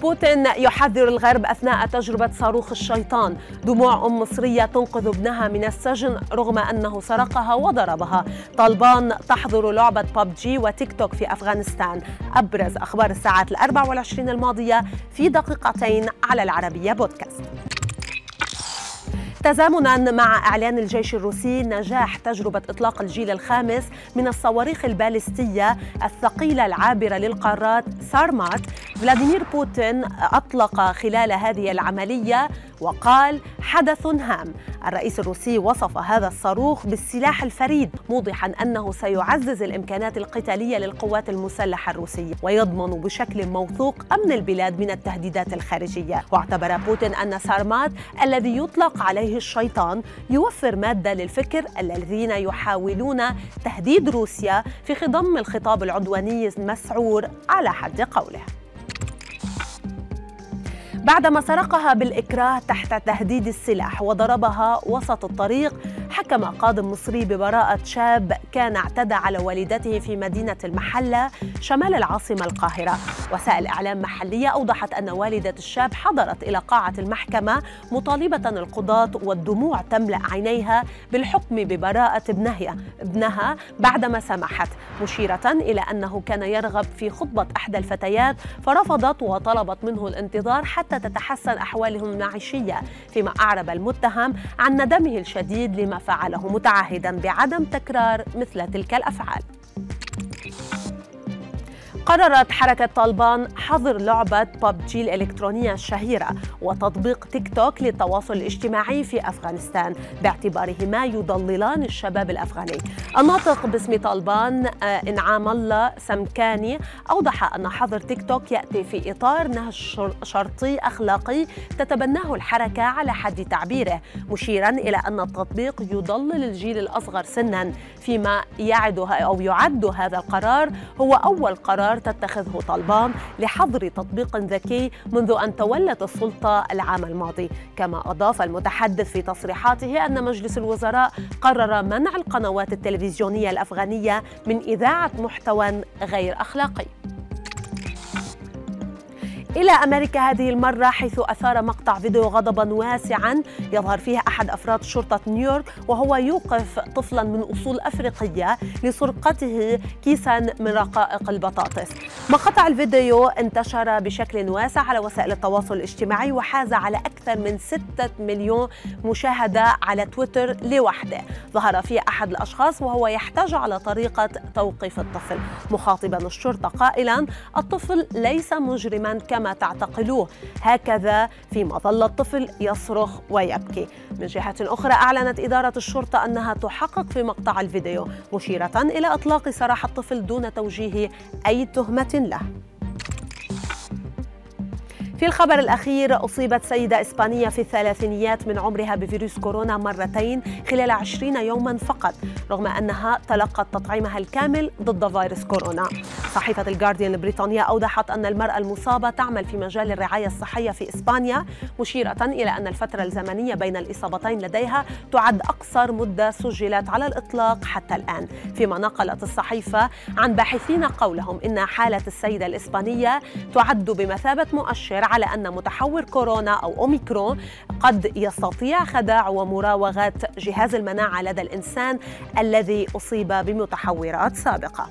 بوتين يحذر الغرب أثناء تجربة صاروخ الشيطان. دموع أم مصرية تنقذ ابنها من السجن رغم أنه سرقها وضربها. طالبان تحظر لعبة ببجي وتيك توك في أفغانستان. أبرز أخبار الساعات الأربع والعشرين الماضية في دقيقتين على العربية بودكاست. تزامنا مع إعلان الجيش الروسي نجاح تجربة إطلاق الجيل الخامس من الصواريخ البالستيه الثقيلة العابرة للقارات سارمات. فلاديمير بوتين أطلق خلال هذه العملية وقال حدث هام. الرئيس الروسي وصف هذا الصاروخ بالسلاح الفريد موضحا أنه سيعزز الإمكانات القتالية للقوات المسلحة الروسية ويضمن بشكل موثوق أمن البلاد من التهديدات الخارجية. واعتبر بوتين أن سارمات الذي يطلق عليه الشيطان يوفر مادة للفكر للذين يحاولون تهديد روسيا في خضم الخطاب العدواني المسعور على حد قوله. بعدما سرقها بالإكراه تحت تهديد السلاح وضربها وسط الطريق حكم قاض مصري ببراءة شاب كان اعتدى على والدته في مدينة المحلة شمال العاصمة القاهرة. وسائل إعلام محلية أوضحت أن والدة الشاب حضرت إلى قاعة المحكمة مطالبة القضاة والدموع تملأ عينيها بالحكم ببراءة ابنها ابنها بعدما سمحت مشيرة إلى أنه كان يرغب في خطبة إحدى الفتيات فرفضت وطلبت منه الانتظار حتى تتحسن أحوالهم المعيشية. فيما أعرب المتهم عن ندمه الشديد لما فعله متعهدا بعدم تكرار مثل تلك الأفعال. قررت حركة طالبان حظر لعبة ببجي الإلكترونية الشهيرة وتطبيق تيك توك للتواصل الاجتماعي في أفغانستان باعتبارهما يضللان الشباب الأفغاني. الناطق باسم طالبان آه، إنعام الله سمكاني أوضح أن حظر تيك توك يأتي في إطار نهج شرطي أخلاقي تتبناه الحركة على حد تعبيره مشيرا إلى أن التطبيق يضلل الجيل الأصغر سنا فيما يعد أو يعد هذا القرار هو أول قرار تتخذه طالبان لحظر تطبيق ذكي منذ أن تولت السلطة العام الماضي. كما أضاف المتحدث في تصريحاته أن مجلس الوزراء قرر منع القنوات التلفزيونية الأفغانية من إذاعة محتوى غير أخلاقي. إلى أمريكا هذه المرة حيث أثار مقطع فيديو غضبا واسعا يظهر فيه أحد أفراد شرطة نيويورك وهو يوقف طفلا من أصول أفريقية لسرقته كيسا من رقائق البطاطس. مقطع الفيديو انتشر بشكل واسع على وسائل التواصل الاجتماعي وحاز على أكثر من 6 مليون مشاهدة على تويتر لوحده. ظهر فيه أحد الأشخاص وهو يحتاج على طريقة توقيف الطفل. مخاطبا الشرطة قائلا الطفل ليس مجرما كما تعتقلوه. هكذا فيما ظل الطفل يصرخ ويبكي. من جهة أخرى أعلنت إدارة الشرطة أنها تحقق في مقطع الفيديو مشيرة إلى إطلاق سراح الطفل دون توجيه أي تهمة له. في الخبر الأخير أصيبت سيدة إسبانية في الثلاثينيات من عمرها بفيروس كورونا مرتين خلال عشرين يوما فقط رغم أنها تلقت تطعيمها الكامل ضد فيروس كورونا. صحيفة الجارديان البريطانية أوضحت أن المرأة المصابة تعمل في مجال الرعاية الصحية في إسبانيا مشيرة إلى أن الفترة الزمنية بين الإصابتين لديها تعد أقصر مدة سجلت على الإطلاق حتى الآن. فيما نقلت الصحيفة عن باحثين قولهم إن حالة السيدة الإسبانية تعد بمثابة مؤشر على أن متحور كورونا أو أوميكرون قد يستطيع خداع ومراوغة جهاز المناعة لدى الإنسان الذي أصيب بمتحورات سابقة.